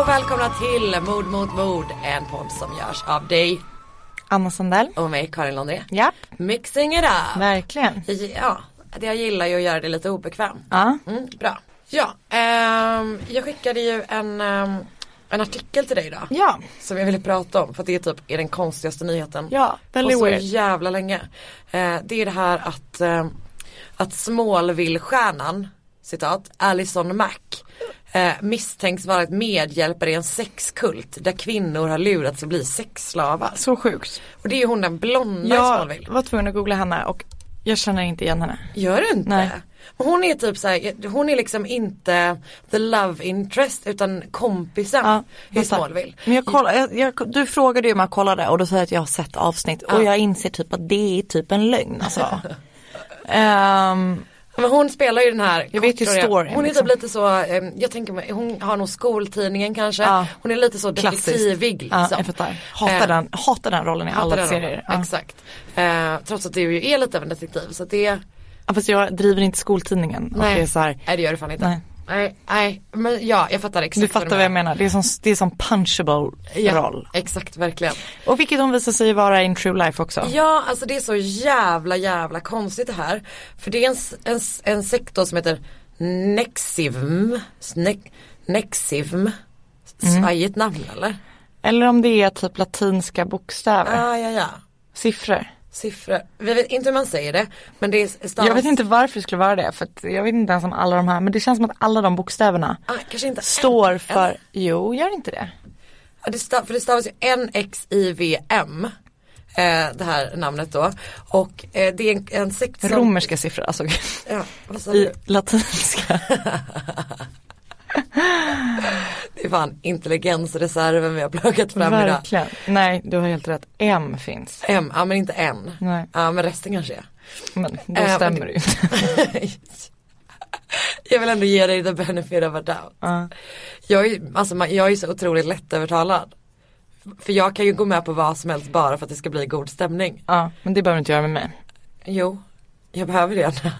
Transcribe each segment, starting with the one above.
Och välkomna till Mord mot mord, en podd som görs av dig Anna Sandell. och mig Karin Londré. Japp, Mixing it up. verkligen. Ja, jag gillar ju att göra det lite obekvämt. Ja, Mm, bra. Ja, ehm, jag skickade ju en, ehm, en artikel till dig idag. ja, Som jag ville prata om för att det är typ är den konstigaste nyheten ja, på väldigt så weird. jävla länge. Eh, det är det här att, eh, att Smallville-stjärnan, citat, Alison Mack eh, misstänks vara ett medhjälpare i en sexkult där kvinnor har lurats att bli sexslavar. Så sjukt. Och det är hon den blonda i Jag Smallville. var tvungen att googla henne och jag känner inte igen henne. Gör du inte? Nej. Hon är typ såhär, hon är liksom inte the love interest utan kompisen Ja, i. Smallville. Men jag kollar, jag, jag, du frågade ju om jag kollade och då sa jag att jag har sett avsnitt och jag inser typ att det är typ en lögn alltså. Ehm, Men hon spelar ju den här Jag vet ju storyn, Hon är liksom. typ lite så, eh, jag tänker mig, hon har nog skoltidningen kanske. Ja. Hon är lite så detektivig liksom. ja, jag fattar. Hatar, Eh, den, hatar den rollen i hatar alla serier. Ja. Exakt. Eh, trots att du ju är lite av en detektiv så det, Ja, fast jag driver inte skoltidningen. Och det är så här, nej det gör du fan inte. Nej. Nej, nej, men ja jag fattar exakt du fattar vad jag menar. Det är som, det är som punchable Ja, roll. exakt verkligen. Och vilket hon visar sig vara in true life också. Ja, alltså det är så jävla jävla konstigt det här. För det är en, en, en sektor som heter Nexivm. Ne, Nexivm. Mm. Svajigt namn eller? Eller om det är typ latinska bokstäver. Ah, ja, ja. Siffror. Siffror. Vi vet inte hur man säger det. Men det är stavas... Jag vet inte varför det skulle vara det. För jag vet inte ens om alla de här. Men det känns som att alla de bokstäverna Ah, kanske inte står för. En. Jo, gör inte det? Ja, det stav, för det stavas ju N-X-I-V-M. Eh, det här namnet då. Och eh, det är en, en sekt som... Romerska siffror alltså. Ja, I latinska. Det är fan intelligensreserven vi har plockat fram idag. Verkligen. Nej, du har helt rätt. M finns. M, ja men inte N. Nej, Ja men resten kanske är. men då Eh, stämmer men- det ju inte. jag vill ändå ge dig the benefit of a doubt. Ja. Jag är, alltså, jag är så otroligt lättövertalad. För jag kan ju gå med på vad som helst bara för att det ska bli god stämning. ja, men det behöver du inte göra med mig. Jo, jag behöver det.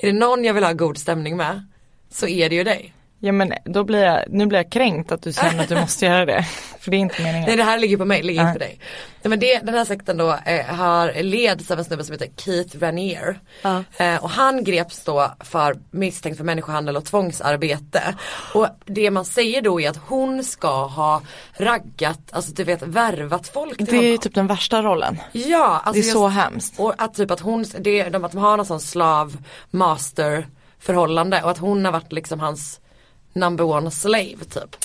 Är det någon jag vill ha god stämning med så är det ju dig. Ja men då blir jag, nu blir jag kränkt att du känner att du måste göra det. För det är inte meningen. Nej det här ligger på mig, ligger inte på dig. Nej, men det, den här sekten då eh, har leds av en snubbe som heter Keith Raniere. Ja. Eh, och han greps då för misstänkt för människohandel och tvångsarbete. Och det man säger då är att hon ska ha raggat, alltså du vet värvat folk till Det är ju honom. typ den värsta rollen. Ja, alltså Det är just- så hemskt. Och att typ att hon, det, de, att de har någon sån slav master förhållande och att hon har varit liksom hans number one slave typ.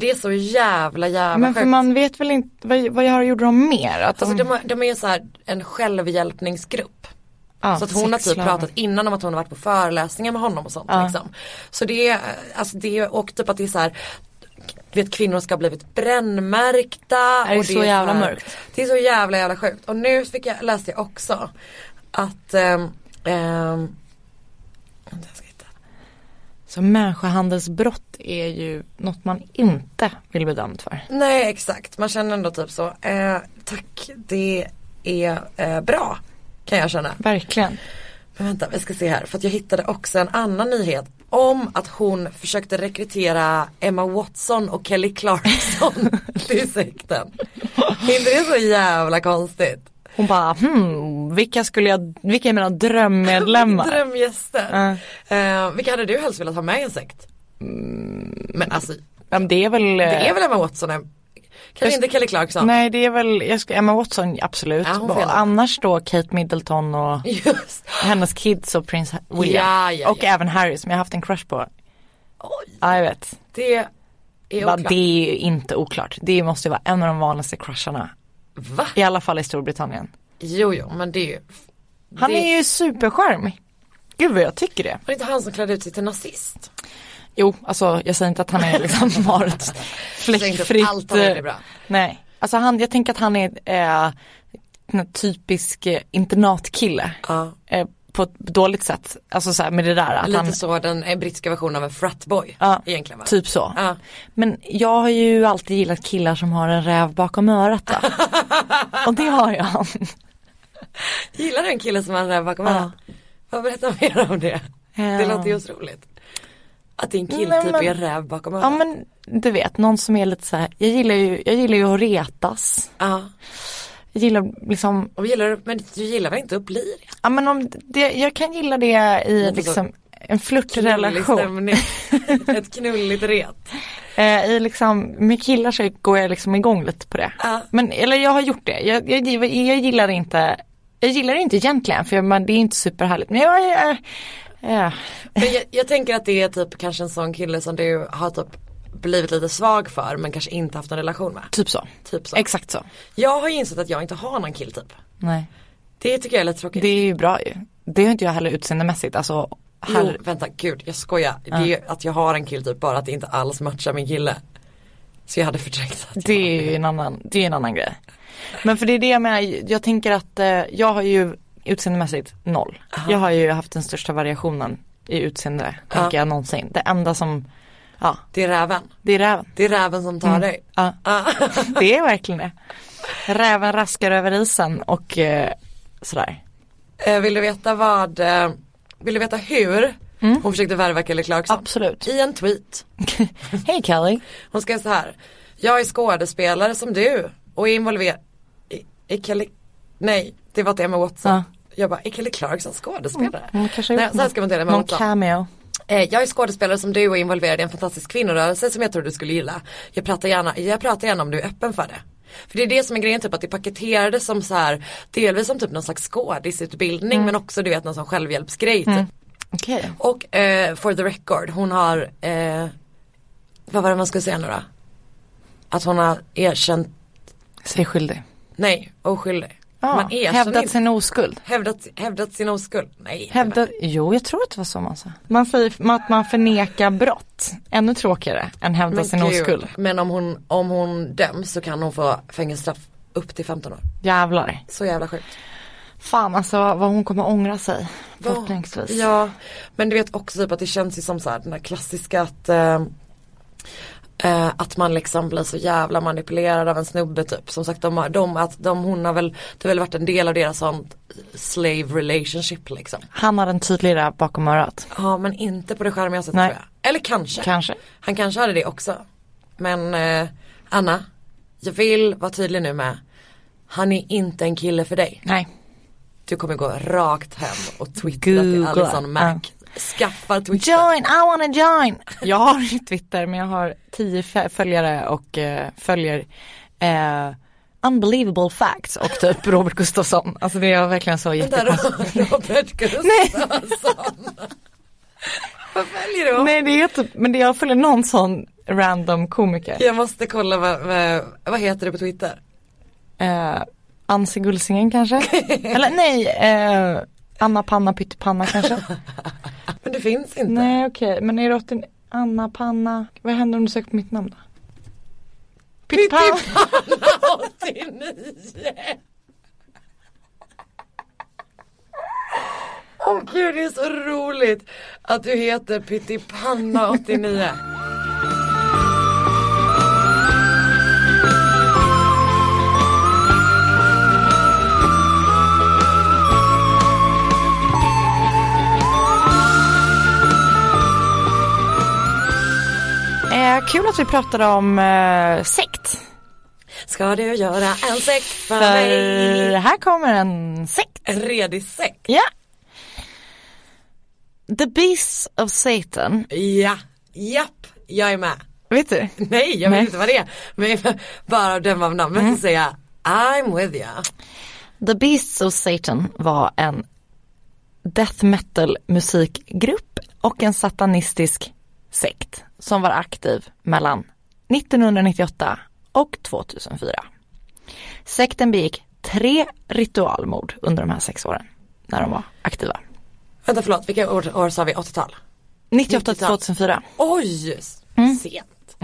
Det är så jävla jävla Men för sjukt. man vet väl inte, vad, vad gjorde de mer? Att Alltså de, de, är så här en självhjälpningsgrupp. ja, Så att hon har typ pratat innan om att hon har varit på föreläsningar med honom och sånt Ja. liksom. Så det är, alltså det är, och typ att det är så här du vet kvinnor ska ha blivit brännmärkta. Är det och så jävla här- mörkt? Det är så jävla jävla sjukt. Och nu fick jag, läste jag också att ähm, ähm, vänta, jag ska hitta. Så människohandelsbrott är ju något man inte vill bli dömd för. Nej exakt, man känner ändå typ så. Eh, tack, det är eh, bra kan jag känna. Verkligen. Men vänta, vi ska se här. För att jag hittade också en annan nyhet om att hon försökte rekrytera Emma Watson och Kelly Clarkson till sekten. Är inte det så jävla konstigt? Hon bara, hmm, vilka skulle jag, vilka är mina drömmedlemmar? Drömgäster. Eh, vilka hade du helst velat ha med i en sekt? Mm. Men alltså, men det är väl, det är väl Emma Watson? Kanske Jag- inte Kelly Clarkson? nej det är väl, jag ska, Emma Watson absolut. Ja, annars då Kate Middleton och Just. hennes kids och prins William. Ja, ja, och även Harry som jag haft en crush på. Oj, Ja jag vet. det, Är oklart. det är ju inte oklart. Det måste ju vara en av de vanligaste crusharna. Va? I alla fall i Storbritannien. Jo jo men det är ju. Han det, är ju supercharmig. Gud vad jag tycker det. Var det inte han som klädde ut sig till nazist? Jo, alltså jag säger inte att han är liksom har ett fläckfritt. allt han gjorde eh, bra. Nej, alltså han, jag tänker att han är eh, en typisk eh, internatkille. Ja. Eh, på ett dåligt sätt. Alltså så här med det där att Lite han, så den eh, brittiska versionen av en fratboy. Ja, Egentligen va? typ så. Ja. Men jag har ju alltid gillat killar som har en räv bakom örat då. Och det har jag. Gillar du en kille som har en räv bakom Ja. örat? Vad berättar mer om det? Det Ja. låter ju otroligt. Att din Nej, killtyp men- är räv bakom Ja örat. men du vet, någon som är lite så här, jag gillar ju, jag gillar ju att retas. Ja. Jag gillar liksom, Och gillar men du gillar väl inte att bli det? ja men om det, jag kan gilla det i liksom en flörtrelation. Ett knulligt ret. Eh, I liksom, med killar så går jag liksom igång lite på det. Ja. Men, eller jag har gjort det, jag, jag, jag gillar inte, jag gillar det inte egentligen för man, det är inte superhärligt. Men jag, jag, jag, jag, jag tänker att det är typ kanske en sån kille som du har typ blivit lite svag för men kanske inte haft en relation med. typ så. Typ så. Exakt så. Jag har ju insett att jag inte har någon killtyp. Nej. Det tycker jag är lite tråkigt. Det är ju bra ju. Det har inte jag heller utseendemässigt. Alltså, Jo, här, vänta gud jag skojar. Det är att jag har en killtyp bara att det inte alls matchar min kille. Så jag hade förträngt att det är ju en annan, det är en annan grej. Men för det är det jag menar, jag tänker att eh, jag har ju utseendemässigt noll. Jag har ju haft den största variationen i utseende, tänker jag någonsin. Det enda som, ja, Det är räven. det är räven. Det är räven som tar dig. Ja, det är verkligen det. Räven raskar över isen och eh, sådär. Eh, Vill du veta vad, eh, vill du veta hur hon försökte värva Kelly Clarkson? Absolut. I en tweet. Hej Kelly. Hon skrev så här. Jag är skådespelare som du och är involverad i, i Kelly, nej det var ett Emma Watson. Ja. Jag bara, är Kelly Clarkson skådespelare? Kanske har Nej, så här ska man till Emma någon Watson. cameo. Eh, jag är skådespelare som du och involverad i en fantastisk kvinnorörelse som jag tror du skulle gilla. Jag pratar gärna, jag pratar gärna om du är öppen för det. För det är det som är grejen, typ att det paketerades som så här, delvis som typ någon slags skådisutbildning men också du vet någon sån självhjälpsgrej typ. Okej. Och eh, for the record, hon har, eh, vad var det man skulle säga nu då? Att hon har erkänt, Säg skyldig. nej, oskyldig. Man erkänner hävdat inte, sin oskuld. hävdat, hävdat sin oskuld. Nej. Hävdat, jo jag tror att det var så man sa. Man säger att man förnekar brott. Ännu tråkigare än hävda sin gud. oskuld. Men om hon, om hon döms så kan hon få fängelsestraff upp till 15 år. Jävlar. Så jävla sjukt. Fan alltså vad hon kommer ångra sig. Förhoppningsvis. Ja, men du vet också typ att det känns ju som så här, den där klassiska att eh, eh, att man liksom blir så jävla manipulerad av en snubbe typ. Som sagt de har, de, att de, hon har väl, det har väl varit en del av deras sånt slave relationship liksom. Han har en tydlig räv bakom örat. Ja men inte på det charmiga sättet Nej. tror jag. Eller kanske. Kanske. Han kanske hade det också. Men eh, Anna, jag vill vara tydlig nu med, han är inte en kille för dig. Nej. Du kommer gå rakt hem och twittra till Googla. Alison Mac. Skaffa Twitter. Join, I wanna join! Jag har Twitter men jag har tio följare och eh, följer eh, unbelievable facts och typ Robert Gustafsson. Alltså det är verkligen så jättekonstigt. Robert Gustafsson. Vad följer du? Nej det är typ, men det jag följer någon sån random komiker. Jag måste kolla vad, vad, vad heter du på Twitter? Eh, Anse Gulsingen kanske? Eller nej, eh, Anna Panna Pyttipanna kanske? Men det finns inte. nej okej, men är det Anna Panna, vad händer om du söker på mitt namn då? Pyttipanna! Pyttipanna 89. Åh gud det är så roligt att du heter Pyttipanna 89. Eh, kul att vi pratade om eh, sekt. Ska du göra en sekt för För mig? här kommer en sekt. En redig sekt? Ja. The Beasts of Satan. Ja, japp, jag är med. Vet du? Nej, jag vet Nej. inte vad det är. Men bara av den av namnet Mm. jag I'm with you. The Beasts of Satan var en death metal musikgrupp och en satanistisk sekt som var aktiv mellan 1998 och 2004. Sekten begick tre ritualmord under de här sex åren när de var aktiva. Vänta förlåt, vilka år, år sa vi? 80-tal? 98 till 2004. Oj! Mm. Sent.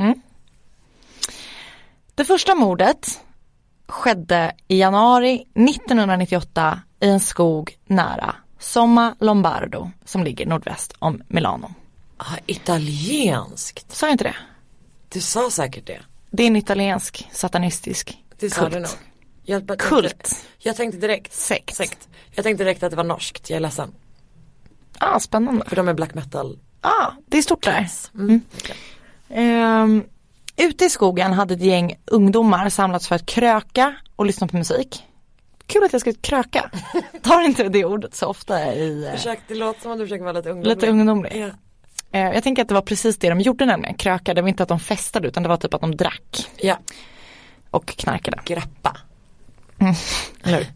Det första mordet skedde i januari 1998 i en skog nära Somma Lombardo som ligger nordväst om Milano. Ah, italienskt. Sa jag inte det? Du sa säkert det. Det är en italiensk satanistisk Det sa kult. du nog. Jag, jag, Kult. Jag tänkte direkt. Sekt. Sekt. Jag tänkte direkt att det var norskt, jag är ledsen. Ah, spännande. För de är black metal. Ah, det är stort där. Mm. Ehm, ute i skogen hade ett gäng ungdomar samlats för att kröka och lyssna på musik. Kul att jag ska kröka. Tar inte det ordet så ofta i eh, Försök, det låter som att du försöker vara lite ungdomlig. lite ungdomlig. Ja. Eh, jag tänker att det var precis det de gjorde nämligen, kröka. Det var inte att de festade utan det var typ att de drack ja, och knarkade. grappa. Eller hur?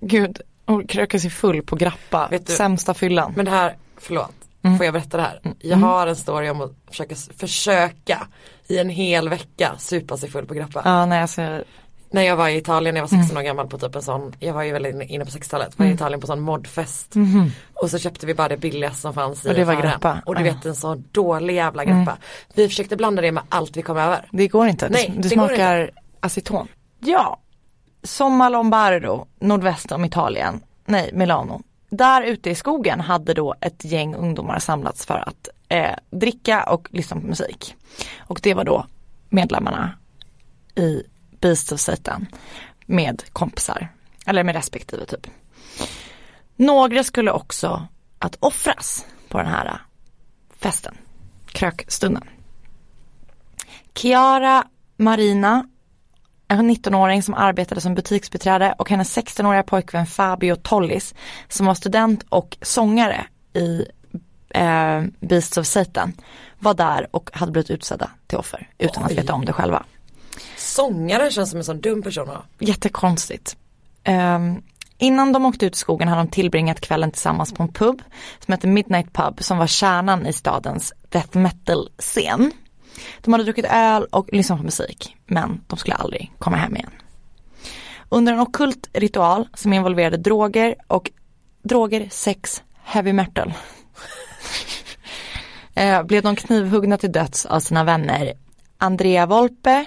Gud, och kröka sig full på grappa, Vet du- sämsta fyllan. Men det här, förlåt, Mm. får jag berätta det här? Jag har en story om att försöka, försöka i en hel vecka supa sig full på grappa. Ja, nej alltså, När jag var i Italien, jag Mm. var 16 år gammal på typ en sån, jag var ju väldigt inne- på 60-talet, var i Italien på sån modfest. Och så köpte vi bara det billigaste som fanns i. Och det var affären. grappa. Och du vet en sån dålig jävla grappa. Vi försökte blanda det med allt vi kom över. det går inte. Nej, det går smakar aceton. Ja, Somma Lombardo, nordväst om Italien, nej Milano. Där ute i skogen hade då ett gäng ungdomar samlats för att eh, dricka och lyssna på musik. Och det var då medlemmarna i Beast of Satan med kompisar, eller med respektive typ. Några skulle också att offras på den här festen, krökstunden. Chiara Marina, en 19-åring som arbetade som butiksbiträde och hennes 16-åriga pojkvän Fabio Tollis som var student och sångare i eh, Beasts of Satan var där och hade blivit utsedda till offer utan att Oj. veta om det själva. Sångaren känns som en sån dum person. va? Jättekonstigt. Um, innan de åkte ut i skogen hade de tillbringat kvällen tillsammans på en pub som hette Midnight Pub som var kärnan i stadens death metal-scen. De hade druckit öl och lyssnat på musik men de skulle aldrig komma hem igen. Under en ockult ritual som involverade droger och droger, sex, heavy metal eh, blev de knivhuggna till döds av sina vänner Andrea Volpe,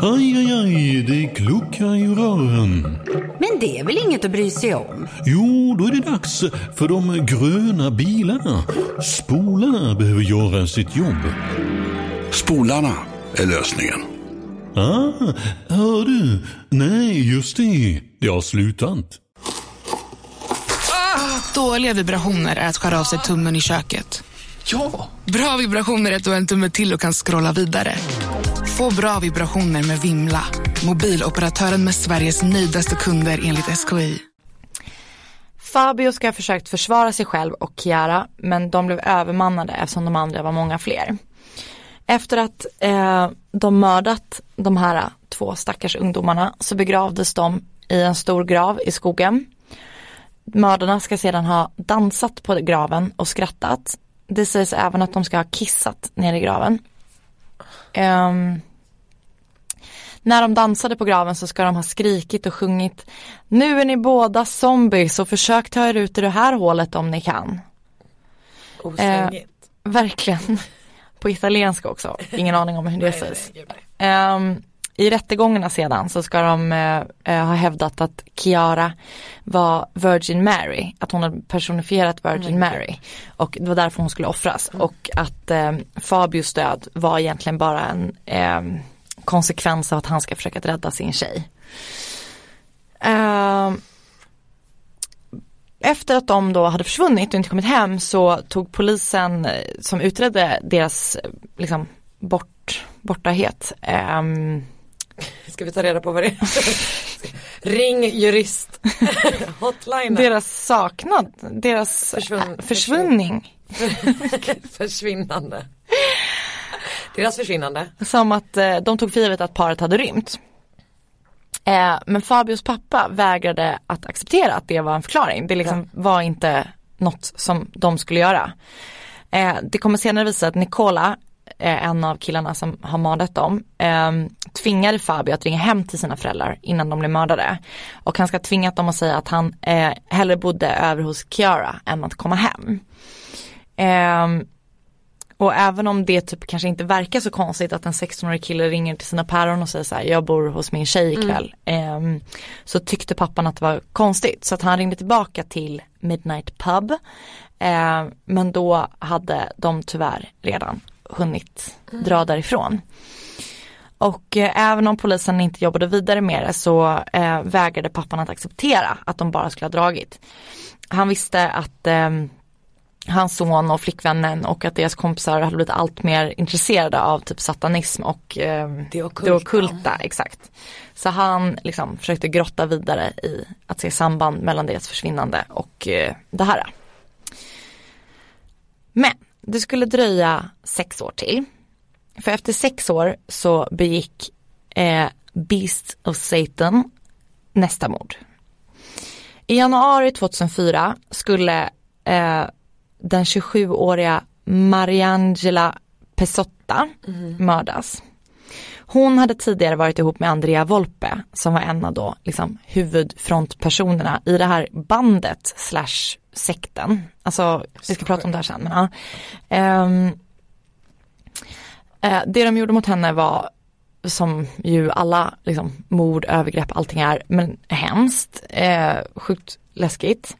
Aj, aj, aj, det kluckar i rören. Men det är väl inget att bry sig om? Jo, då är det dags för de gröna bilarna. Spolarna behöver göra sitt jobb. Spolarna är lösningen. Ah, hör du? Nej, just det. Det har slutat. Dåliga vibrationer är att skära av sig tummen i köket. Ja! Bra vibrationer är att du har en tumme till och kan scrolla vidare. Få bra vibrationer med Vimla. Mobiloperatören med Sveriges nöjdaste kunder enligt SKI. Fabio ska ha försökt försvara sig själv och Chiara men de blev övermannade eftersom de andra var många fler. Efter att eh, de mördat de här två stackars ungdomarna så begravdes de i en stor grav i skogen. Mördarna ska sedan ha dansat på graven och skrattat. Det sägs även att de ska ha kissat ner i graven. Ehm, när de dansade på graven så ska de ha skrikit och sjungit Nu är ni båda zombies och försök ta er ut ur det här hålet om ni kan. Oslängigt. Verkligen. På italienska också. Ingen aning om hur det sägs. Ehm, I rättegångarna sedan så ska de eh, eh, ha hävdat att Chiara var Virgin Mary, att hon hade personifierat Virgin Mary och det var därför hon skulle offras och att eh, Fabios död var egentligen bara en eh, konsekvens av att han ska försöka rädda sin tjej. Ehm, efter att de då hade försvunnit och inte kommit hem så tog polisen eh, som utredde deras eh, liksom, bort, bortahet ehm, Ska vi ta reda på vad det är? Ring jurist. Hotline. Deras saknad, deras äh, försvunning. Försvinnande. Deras försvinnande. Som att eh, de tog för givet att paret hade rymt. Eh, men Fabios pappa vägrade att acceptera att det var en förklaring. Det liksom var inte något som de skulle göra. Eh, det kommer senare visa att Nicola, eh, en av killarna som har mördat dem, eh, tvingade Fabio att ringa hem till sina föräldrar innan de blev mördade. Och han ska ha tvingat dem att säga att han eh, hellre bodde över hos Chiara än att komma hem. Och även om det typ kanske inte verkar så konstigt att en 16-årig kille ringer till sina päron och säger så här, jag bor hos min tjej ikväll. ehm, så tyckte pappan att det var konstigt så att han ringde tillbaka till Midnight Pub. Eh, men då hade de tyvärr redan hunnit dra därifrån. Och eh, även om polisen inte jobbade vidare med det så eh, vägrade pappan att acceptera att de bara skulle ha dragit. Han visste att ehm, hans son och flickvännen och att deras kompisar hade blivit allt mer intresserade av typ satanism och ehm, Det ockulta. det ockulta. Exakt. Så han liksom försökte grotta vidare i att se samband mellan deras försvinnande och eh, det här. Men det skulle dröja sex år till. För efter sex år så begick eh, Beast of Satan nästa mord. I januari 2004 skulle eh, den 27-åriga Mariangela Pesotta mördas. Hon hade tidigare varit ihop med Andrea Volpe som var en av då liksom huvudfrontpersonerna i det här bandet slash sekten. Alltså vi ska prata om det här sen. Men, ja. Eh, det de gjorde mot henne var som ju alla liksom, mord, övergrepp, allting är, men hemskt, eh, sjukt läskigt.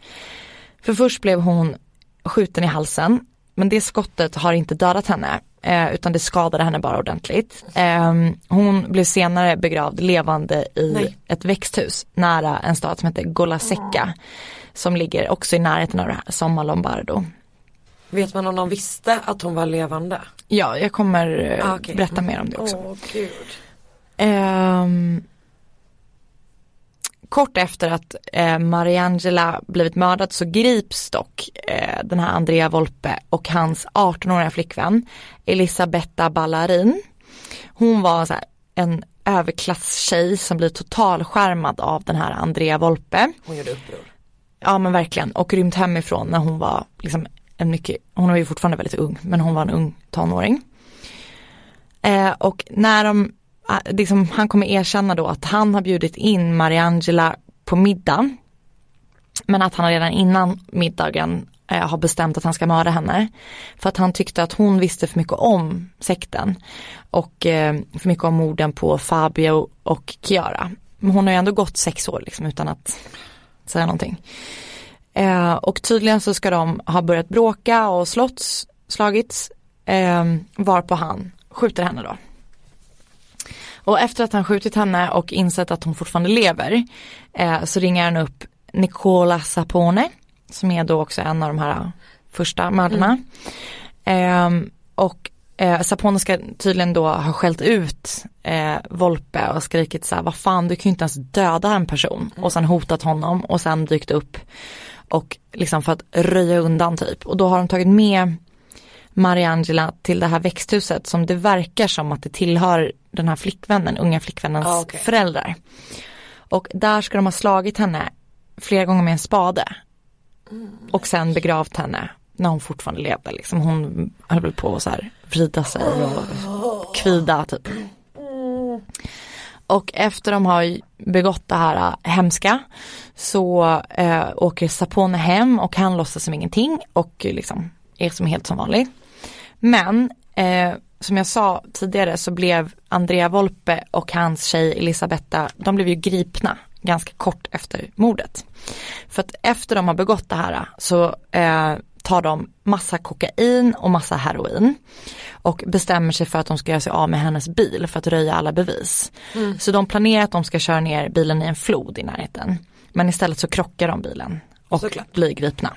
För först blev hon skjuten i halsen, men det skottet har inte dödat henne, eh, utan det skadade henne bara ordentligt. Eh, hon blev senare begravd levande i Nej. ett växthus nära en stad som heter Golasecca, som ligger också i närheten av det här, Somma Lombardo. Vet man om de visste att hon var levande? Ja, jag kommer eh, Ah, okej. berätta mer om det också. Ehm, kort efter att eh, Mariangela blivit mördad så grips dock eh, den här Andrea Volpe och hans 18-åriga flickvän Elisabetta Ballarin. Hon var så här, en överklasstjej som blir totalskärmad av den här Andrea Volpe. Hon gjorde uppror. Ja men verkligen och rymt hemifrån när hon var liksom en mycket, hon var ju fortfarande väldigt ung men hon var en ung tonåring. Eh, och när de, Ah, liksom, han kommer erkänna då att han har bjudit in Mariangela på middag. Men att han redan innan middagen eh, har bestämt att han ska mörda henne. För att han tyckte att hon visste för mycket om sekten. Och eh, för mycket om morden på Fabio och Chiara. Men hon har ju ändå gått sex år liksom utan att säga någonting. Eh, och tydligen så ska de ha börjat bråka och slått, slagits. Eh, varpå han skjuter henne då. Och efter att han skjutit henne och insett att hon fortfarande lever eh, så ringer han upp Nicola Sapone som är då också en av de här första mördarna. Ehm, och eh, Sapone ska tydligen då ha skällt ut eh, Volpe och skrikit så här, vad fan du kan ju inte ens döda en person. Och sen hotat honom och sen dykt upp och liksom för att röja undan typ. Och då har de tagit med Mariangela till det här växthuset som det verkar som att det tillhör den här flickvännen, unga flickvännens Ah, okej. föräldrar. Och där ska de ha slagit henne flera gånger med en spade. Och sen begravt henne när hon fortfarande levde. Liksom. Hon höll väl på att så här vrida sig och kvida typ. Och efter de har begått det här äh, hemska så äh, åker Sapone hem och han låtsas som ingenting och liksom är som helt som vanligt. Men eh, som jag sa tidigare så blev Andrea Volpe och hans tjej Elisabetta, de blev ju gripna ganska kort efter mordet. För att efter de har begått det här så eh, tar de massa kokain och massa heroin och bestämmer sig för att de ska göra sig av med hennes bil för att röja alla bevis. Så de planerar att de ska köra ner bilen i en flod i närheten. Men istället så krockar de bilen och Såklart. blir gripna.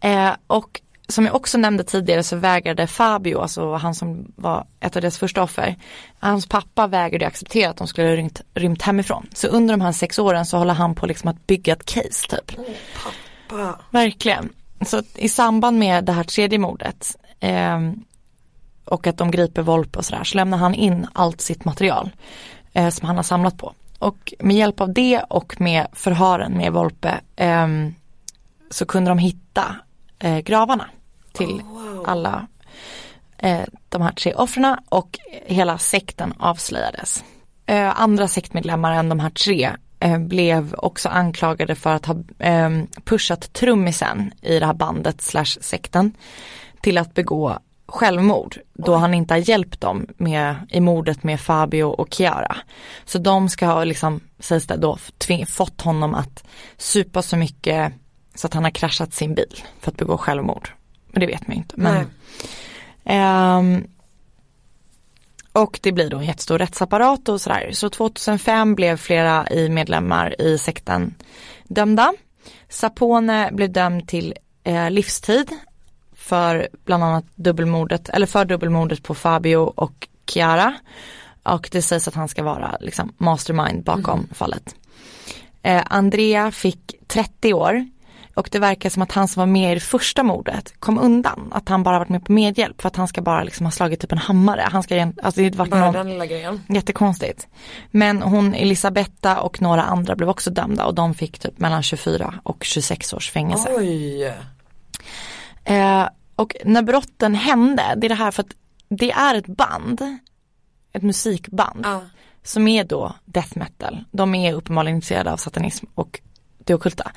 Eh, och som jag också nämnde tidigare så vägrade Fabio, alltså han som var ett av deras första offer, hans pappa vägrade acceptera att de skulle ha rymt, rymt hemifrån. Så under de här sex åren så håller han på liksom att bygga ett case typ. Pappa. Verkligen. Så i samband med det här tredje mordet eh, och att de griper Volpe och sådär så lämnar han in allt sitt material eh, som han har samlat på. Och med hjälp av det och med förhören med Volpe eh, så kunde de hitta eh, gravarna till alla eh, de här tre offren och hela sekten avslöjades. Eh, andra sektmedlemmar än de här tre eh, blev också anklagade för att ha eh, pushat trummisen i det här bandet slash sekten till att begå självmord då han inte har hjälpt dem med, i mordet med Fabio och Chiara. Så de ska ha liksom, sägs det då, fått honom att supa så mycket så att han har kraschat sin bil för att begå självmord. Men det vet man ju inte. Men, ehm, och det blir då en jättestor rättsapparat och sådär. Så 2005 blev flera i medlemmar i sekten dömda. Sapone blev dömd till eh, livstid för bland annat dubbelmordet, eller för dubbelmordet på Fabio och Chiara. Och det sägs att han ska vara liksom mastermind bakom fallet. Eh, Andrea fick 30 år och det verkar som att han som var med i det första mordet kom undan. Att han bara varit med på medhjälp för att han ska bara liksom ha slagit typ en hammare. Han ska, alltså det var Bara någon, den lilla grejen. jättekonstigt. Men hon Elisabetta och några andra blev också dömda och de fick typ mellan 24 och 26 års fängelse. Oj. Eh, och när brotten hände, det är det här för att det är ett band, ett musikband Ja. som är då death metal. De är uppenbarligen intresserade av satanism och det ockulta.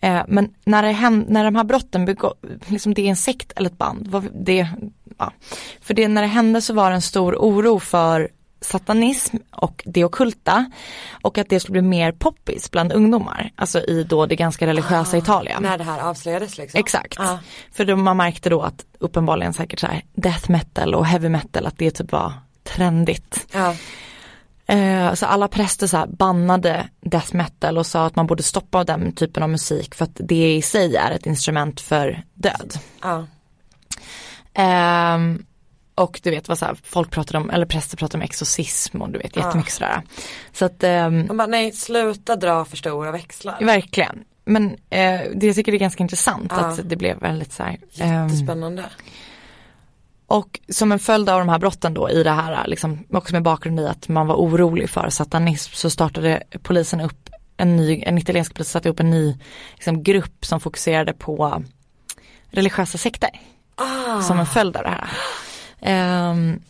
Eh, men när, det händ, när de här brotten begå, liksom det är en sekt eller ett band, det, ja. för det, när det hände så var det en stor oro för satanism och det ockulta och att det skulle bli mer poppis bland ungdomar, alltså i då det ganska religiösa Italien. När det här avslöjades liksom. Exakt. Ja. För då man märkte då att uppenbarligen säkert så här death metal och heavy metal att det typ var trendigt. Ja. Eh, så alla präster så bannade death metal och sa att man borde stoppa den typen av musik för att det i sig är ett instrument för död. Ja. Ehm, och du vet vad så här, folk pratar om, eller präster pratar om exorcism och du vet jättemycket sådär. Så att De bara nej sluta dra för stora växlar. verkligen. Men eh, det jag tycker är ganska intressant Ja. att det blev väldigt så här. ehm, Jättespännande. Och som en följd av de här brotten då i det här, liksom, också med bakgrund i att man var orolig för satanism så startade polisen upp en ny, en italiensk polis satte upp en ny liksom, grupp som fokuserade på religiösa sekter. Som en följd av det här. Ehm,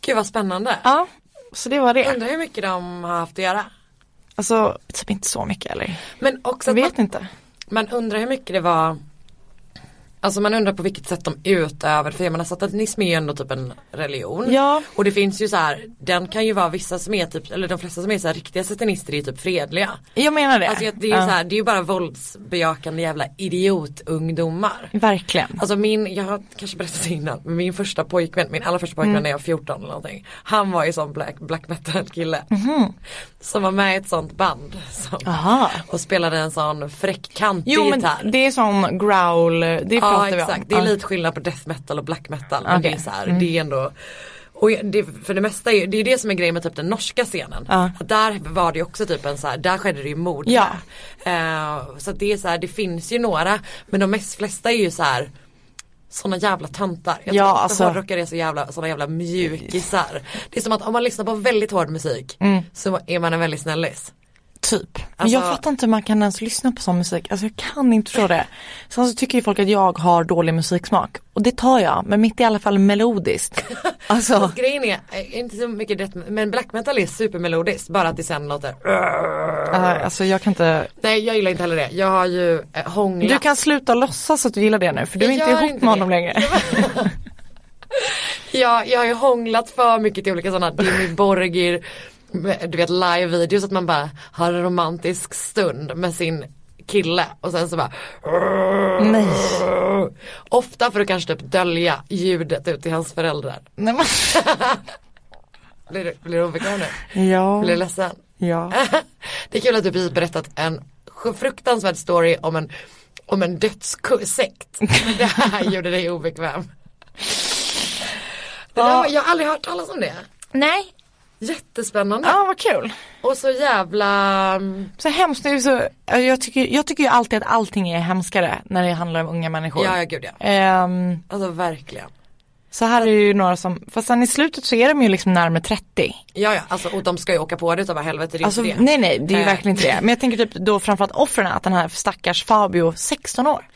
Gud vad spännande. ja, så det var det. Undrar hur mycket de har haft att göra. Alltså, typ inte så mycket eller? Men också Jag vet man, inte. man undrar hur mycket det var Alltså man undrar på vilket sätt de utövar, för jag menar satanism är ju ändå typ en religion. Ja. Och det finns ju så här, den kan ju vara vissa som är typ, eller de flesta som är så här riktiga satanister är ju typ fredliga. Jag menar det. Alltså det är ju Ja, så här, det är ju bara våldsbejakande jävla idiotungdomar. Verkligen. Alltså min, jag har kanske berättat innan, men min första pojkvän, min allra första pojkvän när jag var 14 eller någonting. Han var ju sån black, black metal kille. Som var med i ett sånt band. Som, och spelade en sån fräck kantig Jo men gitarr. det är sån growl, det Ja pratar vi om. exakt, det är lite skillnad på death metal och black metal. Men det är så här, det är ändå och det, för det mesta är det är det som är grejen med typ den norska scenen. Ja. Att där var det också typ en så här, där skedde det ju mord Ja. Eh, så att det är så här, det finns ju några men de mest flesta är ju så här såna jävla töntar. Jag Ja, tror också alltså- hårdrockare är så jävla, såna jävla mjukisar. Det är som att om man lyssnar på väldigt hård musik så är man en väldigt snällis. Typ. Men Alltså- jag fattar inte hur man kan ens lyssna på sån musik. Alltså jag kan inte förstå det. Sen så tycker ju folk att jag har dålig musiksmak. Och det tar jag, men mitt är i alla fall melodiskt. Alltså, grejen är, eh, inte så mycket death, men black metal är supermelodiskt. Bara att det sen låter alltså jag kan inte. Nej jag gillar inte heller det. Jag har ju eh, hånglat. Du kan sluta låtsas att du gillar det nu för du är Jag inte ihop inte med honom det. längre. jag, jag har ju hånglat för mycket till olika sådana Jimmy Borgir, du vet live-videos att man bara har en romantisk stund med sin kille och sen så bara Nej. Ofta för att kanske typ dölja ljudet ut till hans föräldrar. Nej men. Blir du, blir du obekväm nu? Ja. Blir du ledsen? Ja. Det är kul att du precis berättat en fruktansvärd story om en om en dödssekt. Men det här gjorde dig obekväm. Det där, Ja. jag har aldrig hört talas om det. Nej, Jättespännande. ja vad kul. Och så jävla, mm, Så hemskt, det så, jag, tycker, jag tycker ju alltid att allting är hemskare när det handlar om unga människor. ja ja gud ja. Ehm, Alltså verkligen. så här är det ju några som, fast sen i slutet så är de ju liksom närmare 30. Ja ja, alltså och de ska ju åka på det utav helvete, det är Alltså inte det. nej nej det är ju Eh. verkligen inte det. Men jag tänker typ då framförallt offren att den här stackars Fabio, 16 år.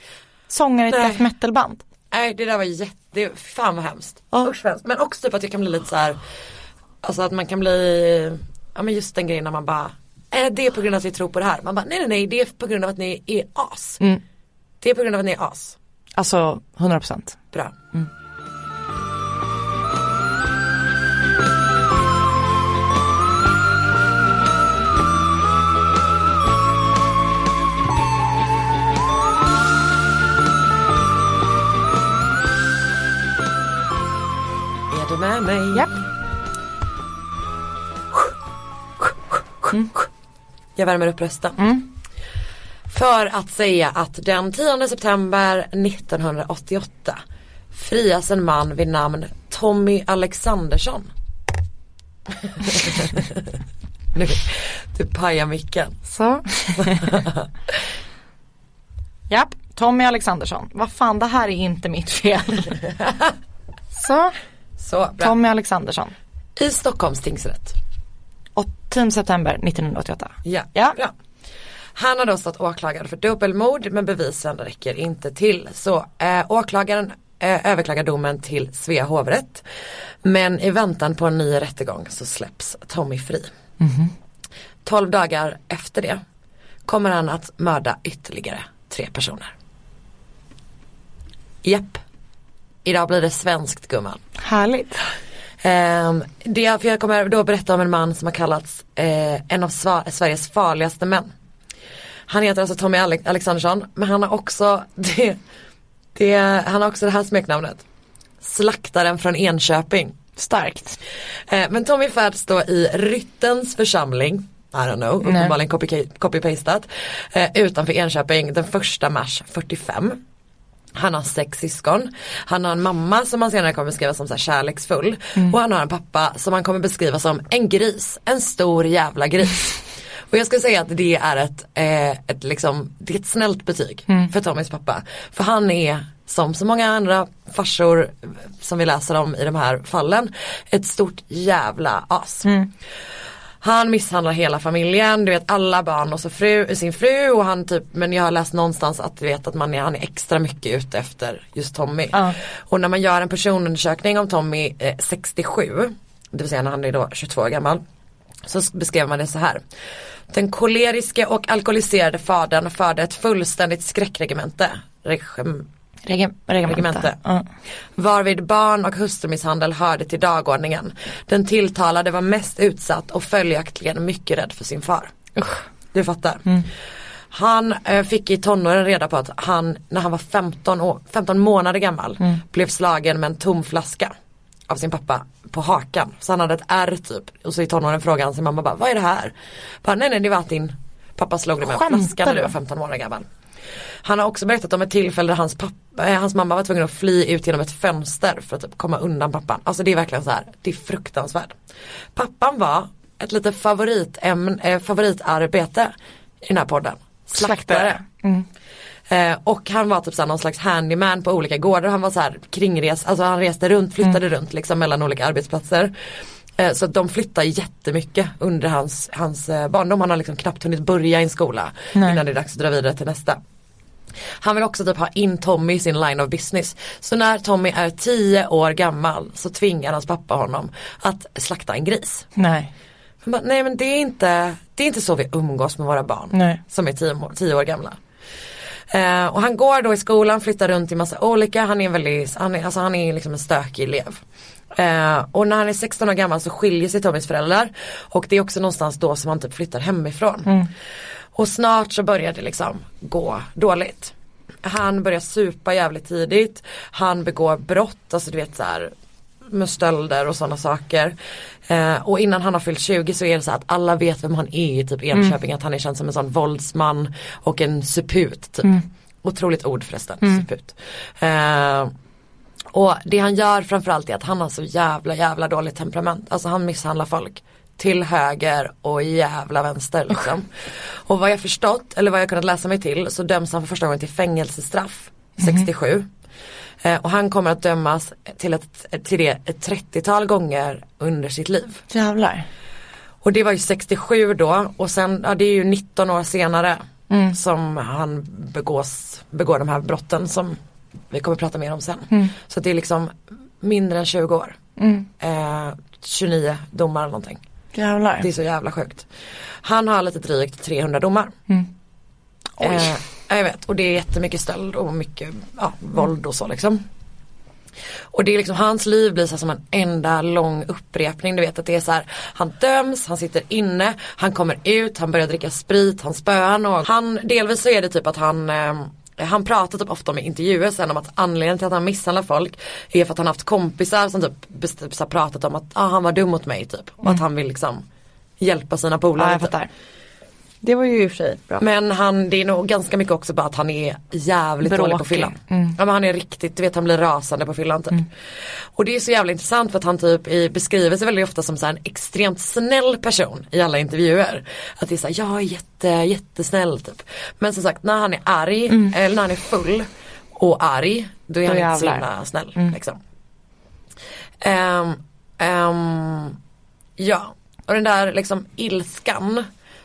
Sångare i ett death metal band. Nej det där var jätte, fan vad hemskt. Ja. Usch. Men också typ att jag kan bli lite så här. Alltså att man kan bli, ja men just den grejen när man bara, är det på grund av att vi tror på det här? Man bara, nej nej nej det är på grund av att ni är as. Mm. Det är på grund av att ni är as. Alltså 100%. Bra. Är du med mig? Japp. Jag värmer upp rösten. Mm. För att säga att den 10 september 1988 frias en man vid namn Tommy Alexandersson. nu, du pajar micken. Så. Japp, Tommy Alexandersson. Vad fan det här är inte mitt fel. Så, Så, bra. Tommy Alexandersson. I Stockholms tingsrätt. 8 september 1988. Ja, Ja. bra. Han har då stått åklagad för dubbelmord men bevisen räcker inte till. Så eh, åklagaren eh, överklagar domen till Svea hovrätt. Men i väntan på en ny rättegång så släpps Tommy fri. 12 dagar efter det kommer han att mörda ytterligare tre personer. Japp. Idag blir det svenskt gumman. Härligt. Um, det, för jag kommer då berätta om en man som har kallats eh, en av sva- Sveriges farligaste män. Han heter alltså Tommy Ale- Alexandersson men han har också det, det, han har också det här smeknamnet. Slaktaren från Enköping. Starkt. Eh, men Tommy föds då i Ryttens församling, I don't know, uppenbarligen copy- copy-pastat, eh, utanför Enköping den första mars 45. Han har sex syskon. Han har en mamma som han senare kommer beskriva som så här kärleksfull. Och han har en pappa som han kommer beskriva som en gris. En stor jävla gris. Och jag skulle säga att det är ett, eh, ett, liksom, det är ett snällt betyg för Tommys pappa. För han är som så många andra farsor som vi läser om i de här fallen ett stort jävla as. Han misshandlar hela familjen, du vet alla barn och så fru, sin fru och han typ, men jag har läst någonstans att du vet att man är, han är extra mycket ute efter just Tommy. Ja. Och när man gör en personundersökning om Tommy eh, 67, det vill säga när han är då 22 år gammal, så beskrev man det så här. Den koleriske och alkoholiserade fadern förde ett fullständigt skräckregemente. Regim, Rege- regemente. Ja. varvid barn och hustrumisshandel hörde till dagordningen. Den tilltalade var mest utsatt och följaktligen mycket rädd för sin far. Usch. Du fattar. Han eh, fick i tonåren reda på att han när han var 15, år, 15 månader gammal blev slagen med en tom flaska av sin pappa på hakan. Så han hade ett ärr typ. Och så i tonåren frågade han sin mamma bara, vad är det här? Bara, nej nej det var att din pappa slog dig med en flaska när du? var 15 månader gammal. Han har också berättat om ett tillfälle där hans, pappa, eh, hans mamma var tvungen att fly ut genom ett fönster för att typ komma undan pappan. Alltså det är verkligen så här, det är fruktansvärt. Pappan var ett lite favoritämn, eh, favoritarbete i den här podden. Slaktare. Mm. Eh, och han var typ såhär någon slags handyman på olika gårdar. Han var så här kringres, alltså han reste runt, flyttade runt liksom mellan olika arbetsplatser. Eh, så de flyttade jättemycket under hans, hans eh, barndom. Han har liksom knappt hunnit börja i en skola Nej. innan det är dags att dra vidare till nästa. Han vill också typ ha in Tommy i sin line of business. Så när Tommy är 10 år gammal så tvingar hans pappa honom att slakta en gris. Nej. Bara, nej men det är, inte, det är inte så vi umgås med våra barn Nej. som är 10 år, 10 år gamla. Eh, och han går då i skolan, flyttar runt i massa olika, han är en väldigt, han är, alltså han är liksom en stökig elev. Eh, och när han är 16 år gammal så skiljer sig Tommys föräldrar och det är också någonstans då som han typ flyttar hemifrån. Och snart så börjar det liksom gå dåligt. Han börjar supa jävligt tidigt, han begår brott, alltså du vet så här med stölder och sådana saker. Eh, och innan han har fyllt 20 så är det så att alla vet vem han är i typ Enköping, att han är känd som en sån våldsman och en suput typ. Otroligt ord förresten, suput. Eh, och det han gör framförallt är att han har så jävla jävla dåligt temperament. Alltså han misshandlar folk till höger och jävla vänster liksom. Och vad jag förstått, eller vad jag kunnat läsa mig till, så döms han för första gången till fängelsestraff 67. Eh, och han kommer att dömas till, ett, till det ett 30-tal gånger under sitt liv. Jävlar. Och det var ju 67 då och sen, ja det är ju 19 år senare Mm. som han begås, begår de här brotten som vi kommer prata mer om sen. Så det är liksom mindre än 20 år. Mm. Eh, 29 domar eller någonting. Jävlar. Det är så jävla sjukt. Han har lite drygt 300 domar. Eh, ja, jag vet och det är jättemycket stöld och mycket ja, våld och så liksom. Och det är liksom hans liv blir så som en enda lång upprepning. Du vet att det är så här, han döms, han sitter inne, han kommer ut, han börjar dricka sprit, han spöar någon. Han, delvis så är det typ att han eh, han pratar typ ofta om i intervjuer sen om att anledningen till att han misshandlar folk är för att han haft kompisar som typ pratat om att ah, han var dum mot mig typ. Och att han vill liksom hjälpa sina Ja, polare. jag typ. Det var ju i och för sig bra. Men han, det är nog ganska mycket också bara att han är jävligt dålig på Bråkig. fyllan. Mm. Ja men han är riktigt, du vet han blir rasande på fyllan typ. Och det är så jävla intressant för att han typ i, beskriver sig väldigt ofta som så en extremt snäll person i alla intervjuer. Att det är såhär, jag är jätte, jättesnäll typ. Men som sagt när han är arg, eller när han är full och arg, då är Mm. Då han inte så himla snäll. Liksom. Ehm, ehm, ja, och den där liksom ilskan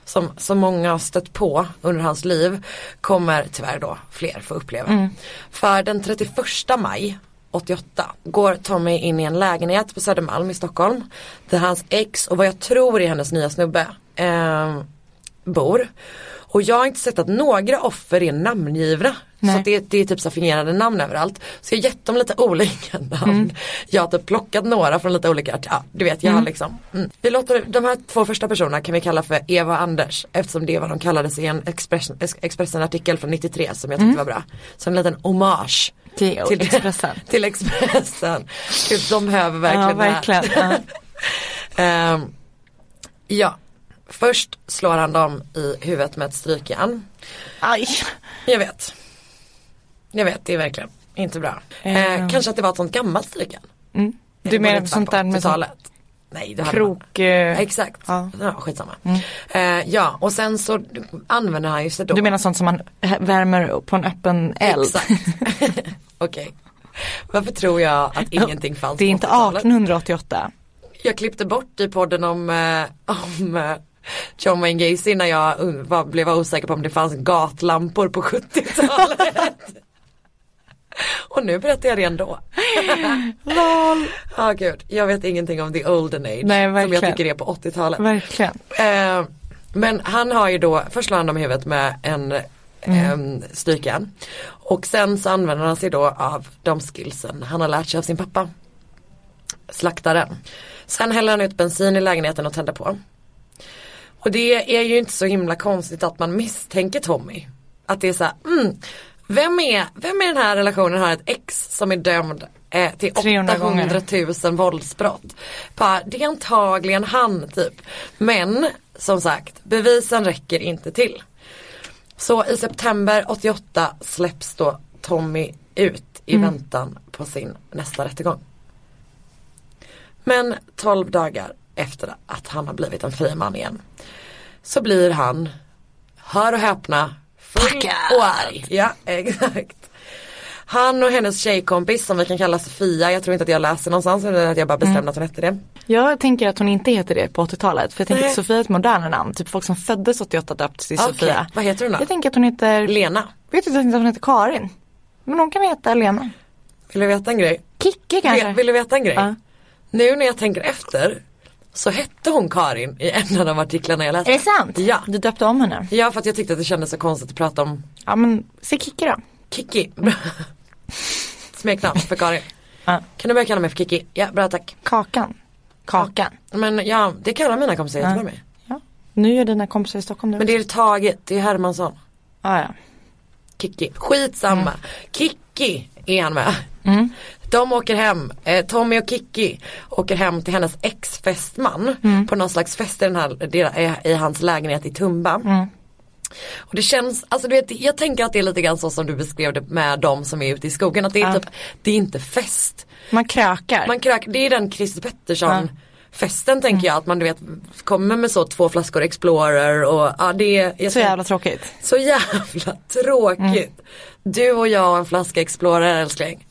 som så många har stött på under hans liv kommer tyvärr då fler få uppleva. För den 31 maj 88 går Tommy in i en lägenhet på Södermalm i Stockholm. Där hans ex och vad jag tror är hennes nya snubbe eh, bor. Och jag har inte sett att några offer är namngivna. Nej. Så det, det är typ så fingerade namn överallt. Så jag har gett dem lite olika namn. Jag har typ plockat några från lite olika, ja du vet jag har liksom. Mm. Vi låter de här två första personerna kan vi kalla för Eva och Anders. Eftersom det är vad de kallades i en Expressen, Expressen artikel från 93 som jag tyckte var bra. Så en liten hommage. Till Expressen. till Expressen. Gud, de behöver verkligen Ja, det här. verkligen. Ja. Först slår han dem i huvudet med ett strykjärn. Aj. Jag vet. Jag vet, det är verkligen inte bra. Eh, Ehm. kanske att det var ett sånt gammalt strykjärn. Mm. Du menar lite sånt där med sånt 80-talet. Nej, det hade man. krok... eh, Exakt, ja. Ja. skitsamma. Eh, ja, och sen så använder han ju sig då. Du menar sånt som man värmer på en öppen eld? Exakt. Okej. Varför tror jag att ingenting fanns Det är inte 80-talet? 1888. Jag klippte bort i podden om, eh, om eh, John Wayne Gacy när jag var, blev osäker på om det fanns gatlampor på 70-talet. Och nu berättar jag det ändå. Lol. Ja gud, jag vet ingenting om the olden age. Nej, som jag verkligen. tycker är på 80-talet. Verkligen. Eh, men han har ju då, först slår han dem i huvudet med en mm. strykjärn. Och sen så använder han sig då av de skillsen han har lärt sig av sin pappa. Slaktaren. Sen häller han ut bensin i lägenheten och tänder på. Och det är ju inte så himla konstigt att man misstänker Tommy. Att det är så här, mm, vem är, vem i den här relationen har ett ex som är dömd eh, till 300 800 000 våldsbrott. Bara, det är antagligen han typ. Men som sagt, bevisen räcker inte till. Så i september 88 släpps då Tommy ut i väntan på sin nästa rättegång. Men 12 dagar efter att han har blivit en fri man igen så blir han, hör och häpna, full och arg. Ja, exakt. Han och hennes tjejkompis som vi kan kalla Sofia, jag tror inte att jag läser någonstans eller att jag bara bestämde att hon hette det. Jag tänker att hon inte heter det på 80-talet. För jag tänker Nej. att Sofia är ett modernare namn. Typ folk som föddes 88 döptes till Okej, Sofia. vad heter hon då? Jag tänker att hon heter, Lena, vet inte att hon heter Karin. Men hon kan heta Lena. vill du veta en grej? Kicke kanske? Vill, vill du veta en grej? Ja. Nu när jag tänker efter så hette hon Karin i en av de artiklarna jag läste. Är det sant? Ja. Du döpte om henne? Ja för att jag tyckte att det kändes så konstigt att prata om Ja men, se Kicke då. Kiki. Smeknamn för Karin. Ja. Kan du börja kalla mig för Kiki? Ja, bra tack. Kakan. Kakan. Men ja, det kallar mina kompisar. Göteborg med. Ja. Nu är dina kompisar i Stockholm nu. Men det är taget, det är Hermansson. ah, ja. Kiki. Skitsamma. Kiki är han med. Mm. De åker hem, eh, Tommy och Kiki åker hem till hennes ex-fästman Mm. på någon slags fest i, den här, i, hans lägenhet i Tumba. Och det känns, alltså du vet, jag tänker att det är lite grann så som du beskrev det med de som är ute i skogen. Att det är, Ja. typ, det är inte fest. Man krökar. Man krök, det är den Christer Pettersson festen tänker jag att man du vet kommer med så två flaskor Explorer och ja det är Så tänk- jävla tråkigt. så jävla tråkigt. Du och jag och en flaska Explorer älskling.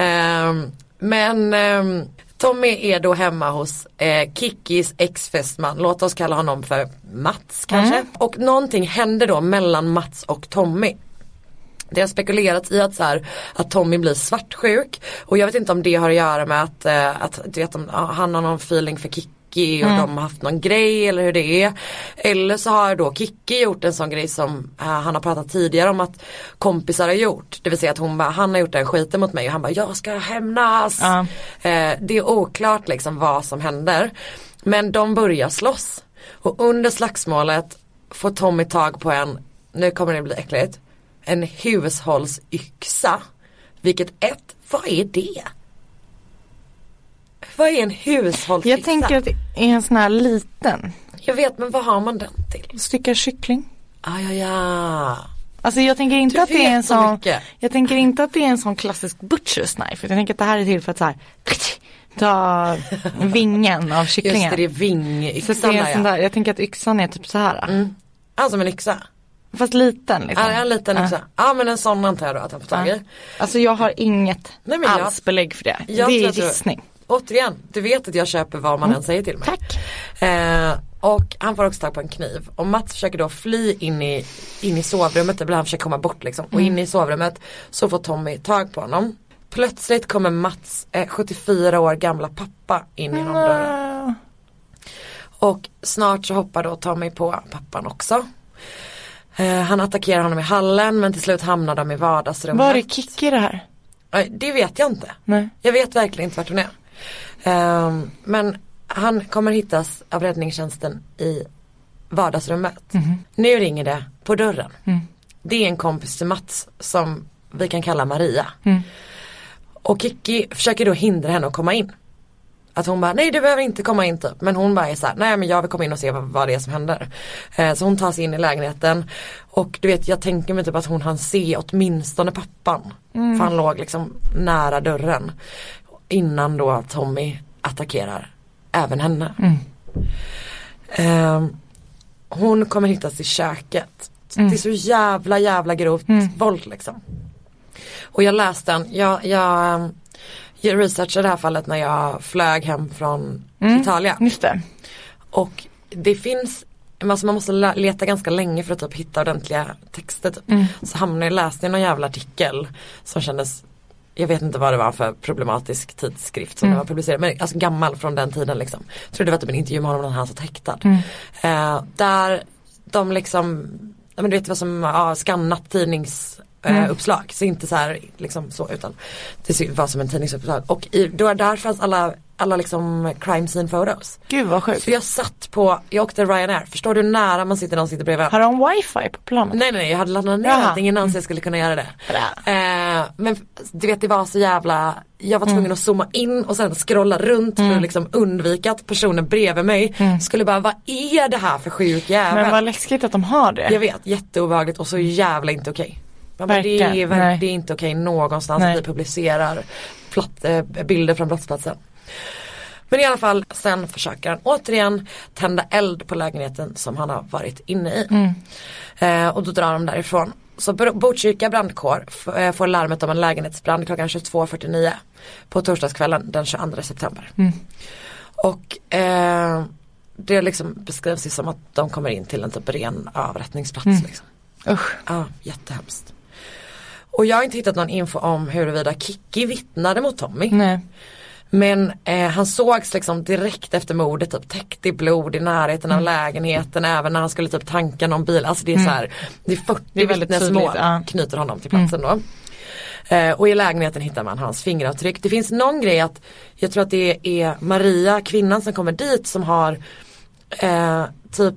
Ehm, men ehm, Tommy är då hemma hos eh, Kikkis ex-fästman, låt oss kalla honom för Mats kanske. Och någonting händer då mellan Mats och Tommy. Det har spekulerats i att, så här, att Tommy blir svartsjuk och jag vet inte om det har att göra med att, eh, att du vet, han har någon feeling för Kikki och de har haft någon grej eller hur det är. Eller så har då Kikki gjort en sån grej som eh, han har pratat tidigare om att kompisar har gjort. Det vill säga att hon bara, han har gjort den skiten mot mig och han bara, jag ska hämnas. Ja. Eh, det är oklart liksom vad som händer. Men de börjar slåss. Och under slagsmålet får Tommy tag på en, nu kommer det bli äckligt, en hushållsyxa. Vilket ett, vad är det? Vad är en hushållsyxa? Jag tänker att det är en sån här liten. Jag vet men vad har man den till? Styckad kyckling. Ah, ja, ja. Alltså jag tänker inte Du att det är en så sån. mycket. Jag tänker inte att det är en sån klassisk butcher's knife. Jag tänker att det här är till för att så här. Ta vingen av Just kycklingen. det, det är så vingyxan att det är en sån där, jag tänker att yxan är typ så här. Mm. Ah, som en yxa. Fast liten liksom. Ja, en liten Ja. yxa. Ja men en sån antar jag då att han får tag i. Alltså jag har inget Nej, jag- alls belägg för det. Det är gissning. Återigen, du vet att jag köper vad man än säger till mig. Mm. Tack. Eh, och han får också tag på en kniv och Mats försöker då fly in i, in i sovrummet, eller han försöker komma bort liksom. Och Mm. in i sovrummet så får Tommy tag på honom. Plötsligt kommer Mats eh, 74 år gamla pappa in genom dörren. Ah. Och snart så hoppar då Tommy på pappan också. Eh, han attackerar honom i hallen men till slut hamnar de i vardagsrummet. Var är Kikki det här? Eh, Det vet jag inte. Nej. Jag vet verkligen inte vart hon är. Ehm, men han kommer hittas av räddningstjänsten i vardagsrummet. Nu ringer det på dörren. Det är en kompis till Mats som vi kan kalla Maria. Och Kiki försöker då hindra henne att komma in. Att hon bara, nej du behöver inte komma in typ. Men hon bara är såhär, nej men jag vill komma in och se vad, vad det är som händer. Eh, så hon tar sig in i lägenheten. Och du vet jag tänker mig typ att hon hann se åtminstone pappan. För han låg liksom nära dörren. Innan då Tommy attackerar även henne. Eh, hon kommer hittas i köket. Det är så jävla jävla grovt våld liksom. Och jag läste den, jag, jag, jag researchade det här fallet när jag flög hem från Italien. Just det. Och det finns, alltså man måste leta ganska länge för att typ hitta ordentliga texter. Typ. Så hamnade jag läste någon jävla artikel som kändes jag vet inte vad det var för problematisk tidskrift som det var publicerad, men alltså gammal från den tiden liksom. Jag tror det var typ en intervju med honom när han satt häktad. Eh, där de liksom, men du vet vad som, ja, skannat Eh, uppslag. Så inte så här liksom så utan det var som en tidningsuppslag. Och i, då, där fanns alla, alla liksom crime scene photos. Gud vad sjukt. Så jag satt på, jag åkte Ryanair, förstår du nära man sitter när någon sitter bredvid? Har de wifi på planet? Nej nej jag hade laddat ner Jaha. allting innan så jag skulle kunna göra det. Eh, men du vet det var så jävla, jag var tvungen att zooma in och sen scrolla runt för att liksom undvika att personen bredvid mig skulle bara, vad är det här för sjuk jävel? Men vad läskigt att de har det. Jag vet, jätteobehagligt och så jävla inte okej. Ja, men det, är, nej. det är inte okej någonstans att vi publicerar platt, eh, bilder från brottsplatsen. Men i alla fall sen försöker han återigen tända eld på lägenheten som han har varit inne i. Mm. Eh, och då drar de därifrån. Så Botkyrka brandkår eh, får larmet om en lägenhetsbrand klockan 22.49 på torsdagskvällen den 22 september. Mm. Och eh, det liksom beskrivs ju som att de kommer in till en typ ren avrättningsplats. Mm. Liksom. Usch. Ja, jättehemskt. Och jag har inte hittat någon info om huruvida Kikki vittnade mot Tommy. Nej. Men eh, han sågs liksom direkt efter mordet typ täckt i blod i närheten Mm. av lägenheten även när han skulle typ tanka någon bil. Alltså det är så här, det är 40 Det är väldigt vittnesmål ja. knyter honom till platsen då. Eh, och i lägenheten hittar man hans fingeravtryck. Det finns någon grej att jag tror att det är Maria, kvinnan som kommer dit som har eh, typ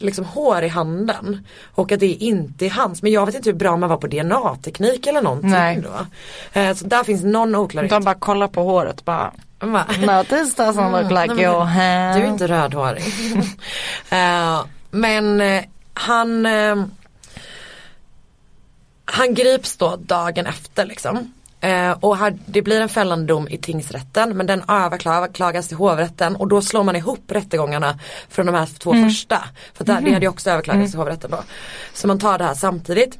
liksom hår i handen och att det inte är hans. Men jag vet inte hur bra man var på DNA-teknik eller någonting Nej. då. Eh, så där finns någon oklarhet. De bara kollar på håret bara. Man bara, No this doesn't look like Nej, your hand. Du är inte rödhårig. Eh, men eh, han eh, Han grips då dagen efter liksom. Eh, och här, det blir en fällande dom i tingsrätten men den överklagas till hovrätten och då slår man ihop rättegångarna från de här två första. För det, det hade ju också överklagats till hovrätten då. Så man tar det här samtidigt.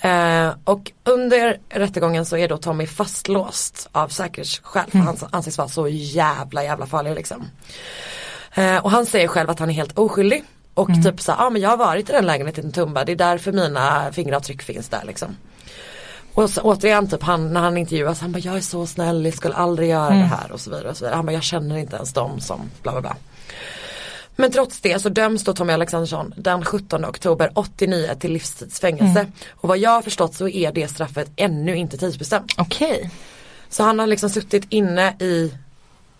Eh, och under rättegången så är då Tommy fastlåst av säkerhetsskäl för han anses vara så jävla jävla farlig liksom. Eh, och han säger själv att han är helt oskyldig. Och typ så ja ah, men jag har varit i den lägenheten i Tumba, det är därför mina fingeravtryck finns där liksom. Och så, återigen typ han, när han intervjuas, han bara jag är så snäll, jag skulle aldrig göra det här och så vidare. Och så vidare. Han bara jag känner inte ens dem som bla bla bla. Men trots det så döms då Tommy Alexandersson den 17 oktober 89 till livstidsfängelse. Och vad jag har förstått så är det straffet ännu inte tidsbestämt. Okej. Så han har liksom suttit inne i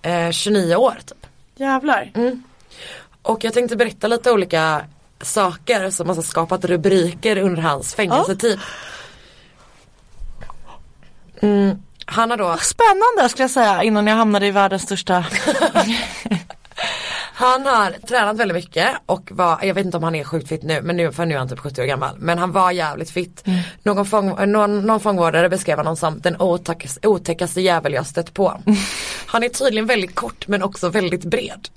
eh, 29 år typ. Jävlar. Och jag tänkte berätta lite olika saker som har skapat rubriker under hans fängelsetid. Mm, han har då Spännande skulle jag säga innan jag hamnade i världens största. Han har tränat väldigt mycket och var, jag vet inte om han är sjukt fit nu men nu, för nu är han typ 70 år gammal. Men han var jävligt fit. Någon, fång, någon, någon fångvårdare beskrev honom som den otäckaste, otäckaste jävel jag stött på. Han är tydligen väldigt kort men också väldigt bred.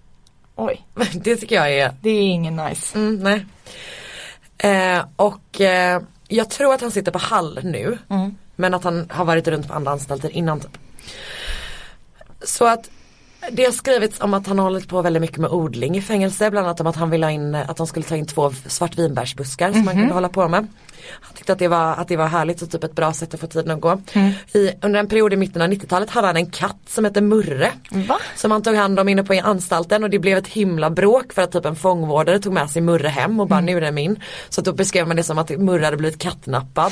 Oj, Det tycker jag är det är ingen nice. Mm, nej. Eh, och eh, jag tror att han sitter på Hall nu. Men att han har varit runt på andra anstalter innan typ. Så att det har skrivits om att han har hållit på väldigt mycket med odling i fängelse. Bland annat om att han ville ha in, att de skulle ta in två svartvinbärsbuskar som han kunde hålla på med. Han tyckte att det var, att det var härligt och typ ett bra sätt att få tiden att gå. I, under en period i mitten av 90-talet hade han en katt som hette Murre. Va? Som han tog hand om inne på anstalten och det blev ett himla bråk för att typ en fångvårdare tog med sig Murre hem och bara nu är det min. Så då beskrev man det som att Murre hade blivit kattnappad.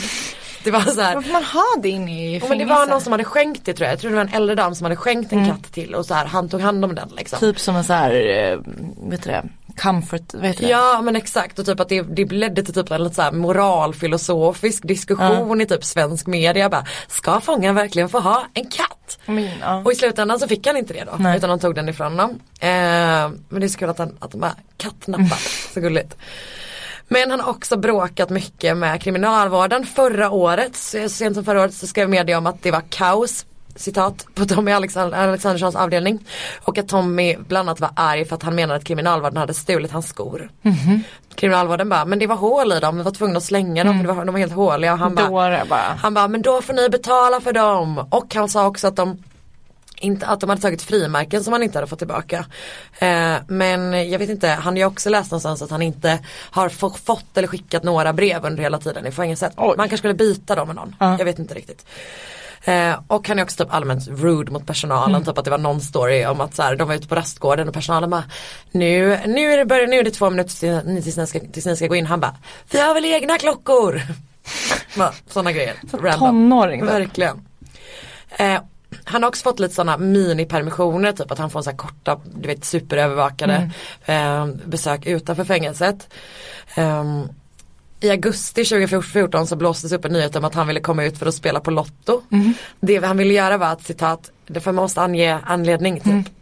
Det var så här, Varför man ha det inne i fängelse? men det var någon som hade skänkt det tror jag. Jag tror det var en äldre dam som hade skänkt en katt till och så här, han tog hand om den liksom. Typ som en så här, eh, vet du det, comfort, vet du det? Ja men exakt och typ att det, det ledde till typ en lite så här moralfilosofisk diskussion i typ svensk media. Bara, ska fången verkligen få ha en katt? Men, ja. Och i slutändan så fick han inte det då. Nej. Utan de tog den ifrån honom. Eh, men det är så kul att, han, att de bara kattnappar. så gulligt. Men han har också bråkat mycket med kriminalvården. Förra året, så sent som förra året så skrev media om att det var kaos citat på Tommy Alexand- Alexanderssons avdelning. Och att Tommy bland annat var arg för att han menade att kriminalvården hade stulit hans skor. Kriminalvården bara, men det var hål i dem, vi var tvungna att slänga dem för det var, de var helt håliga. Och han bara, bara. han bara, men då får ni betala för dem. Och han sa också att de inte, att de hade tagit frimärken som han inte hade fått tillbaka. Eh, men jag vet inte, han har ju också läst någonstans att han inte har få, fått eller skickat några brev under hela tiden i fängelset. Man kanske skulle byta dem med någon, Ja. jag vet inte riktigt. Eh, och han är också typ allmänt rude mot personalen, Mm. typ att det var någon story om att så här, de var ute på rastgården och personalen bara Nu, nu är det, börjar, nu är det två minuter till- tills ni, ska, tills ni ska gå in, han bara Vi har väl egna klockor! Sådana grejer. Random. tonåring. Verkligen. Eh, han har också fått lite sådana minipermissioner, typ att han får så korta, du vet superövervakade eh, besök utanför fängelset. Ehm, I augusti 2014 så blåstes upp en nyhet om att han ville komma ut för att spela på Lotto. Det han ville göra var att citat, det för man måste ange anledning typ.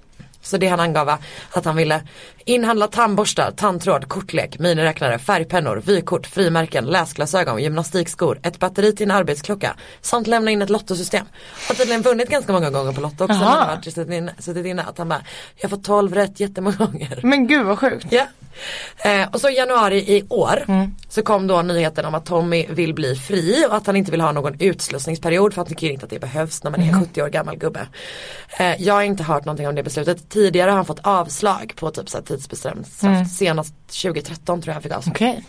Så det han angav var att han ville inhandla tandborstar, tandtråd, kortlek, miniräknare, färgpennor, vykort, frimärken, läsglasögon, gymnastikskor, ett batteri till en arbetsklocka samt lämna in ett lottosystem. Har tydligen vunnit ganska många gånger på Lotto också. Han har suttit inne, suttit inne att han bara, jag har fått 12 rätt jättemånga gånger. Men gud vad sjukt. Ja. Eh, och så i januari i år Mm. så kom då nyheten om att Tommy vill bli fri och att han inte vill ha någon utslussningsperiod för han tycker inte att det behövs när man är Mm. 70 år gammal gubbe. Eh, jag har inte hört någonting om det beslutet. Tidigare har han fått avslag på typ så här tidsbestämt straff. Senast 2013 tror jag han fick avslag. Okej.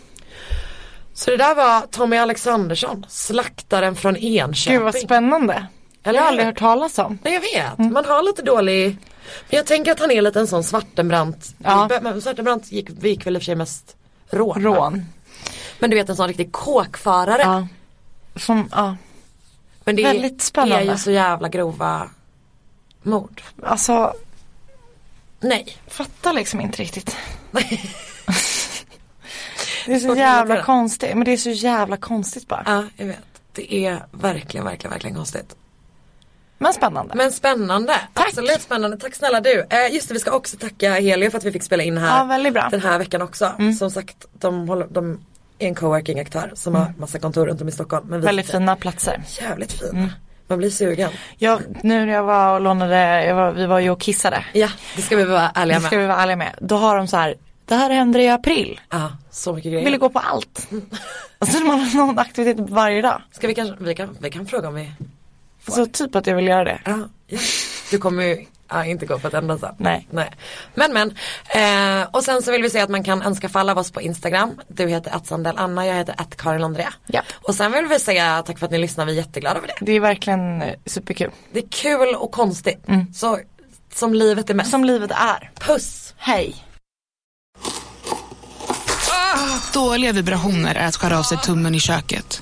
Så det där var Tommy Alexandersson, slaktaren från Enköping. Gud vad spännande. Eller jag har aldrig hört talas om. Nej jag vet, Mm. man har lite dålig Men jag tänker att han är lite en sån Svartenbrandt Ja. Men Svartenbrandt gick, gick väl i och för sig mest rån. Rån. Men du vet en sån riktig kåkfarare. Ja. Som, ja. Men det väldigt spännande. är ju så jävla grova mord. Alltså, Nej. fattar liksom inte riktigt. Det är så jävla konstigt, men det är så jävla konstigt bara. Ja, jag vet. Det är verkligen, verkligen, verkligen konstigt. Men spännande. Men spännande. Tack. Absolut spännande. Tack snälla du. Eh, just det, vi ska också tacka Helio för att vi fick spela in här Ja, väldigt bra. Mm. den här veckan också. Som sagt, de, håller, de är en coworking-aktör som har massa kontor runt om i Stockholm. Men vi Väldigt fina platser. Jävligt fin. Man blir sugen. Jag, nu när jag var och lånade, jag var, vi var ju och kissade. Ja, det ska vi vara ärliga Det med. ska vi vara ärliga med. Då har de så här, det här händer i april. Ja, så mycket grejer. Vill gå på allt. Alltså man har någon aktivitet varje dag. Ska vi kanske, vi kan, vi kan fråga om vi, Så typ att jag vill göra det. ja, ja. Du kommer ju ja, inte gå på ett enda sen. Nej. Nej. Men men. Eh, och sen så vill vi säga att man kan önska falla av oss på Instagram. Du heter att Anna, jag heter att Karin Andrea. Ja. Och sen vill vi säga tack för att ni lyssnar, vi är jätteglada över det. Det är verkligen eh, superkul. Det är kul och konstigt. Så som livet är mest. Som livet är. Puss! Hej. Dåliga vibrationer är att skära av sig tummen i köket.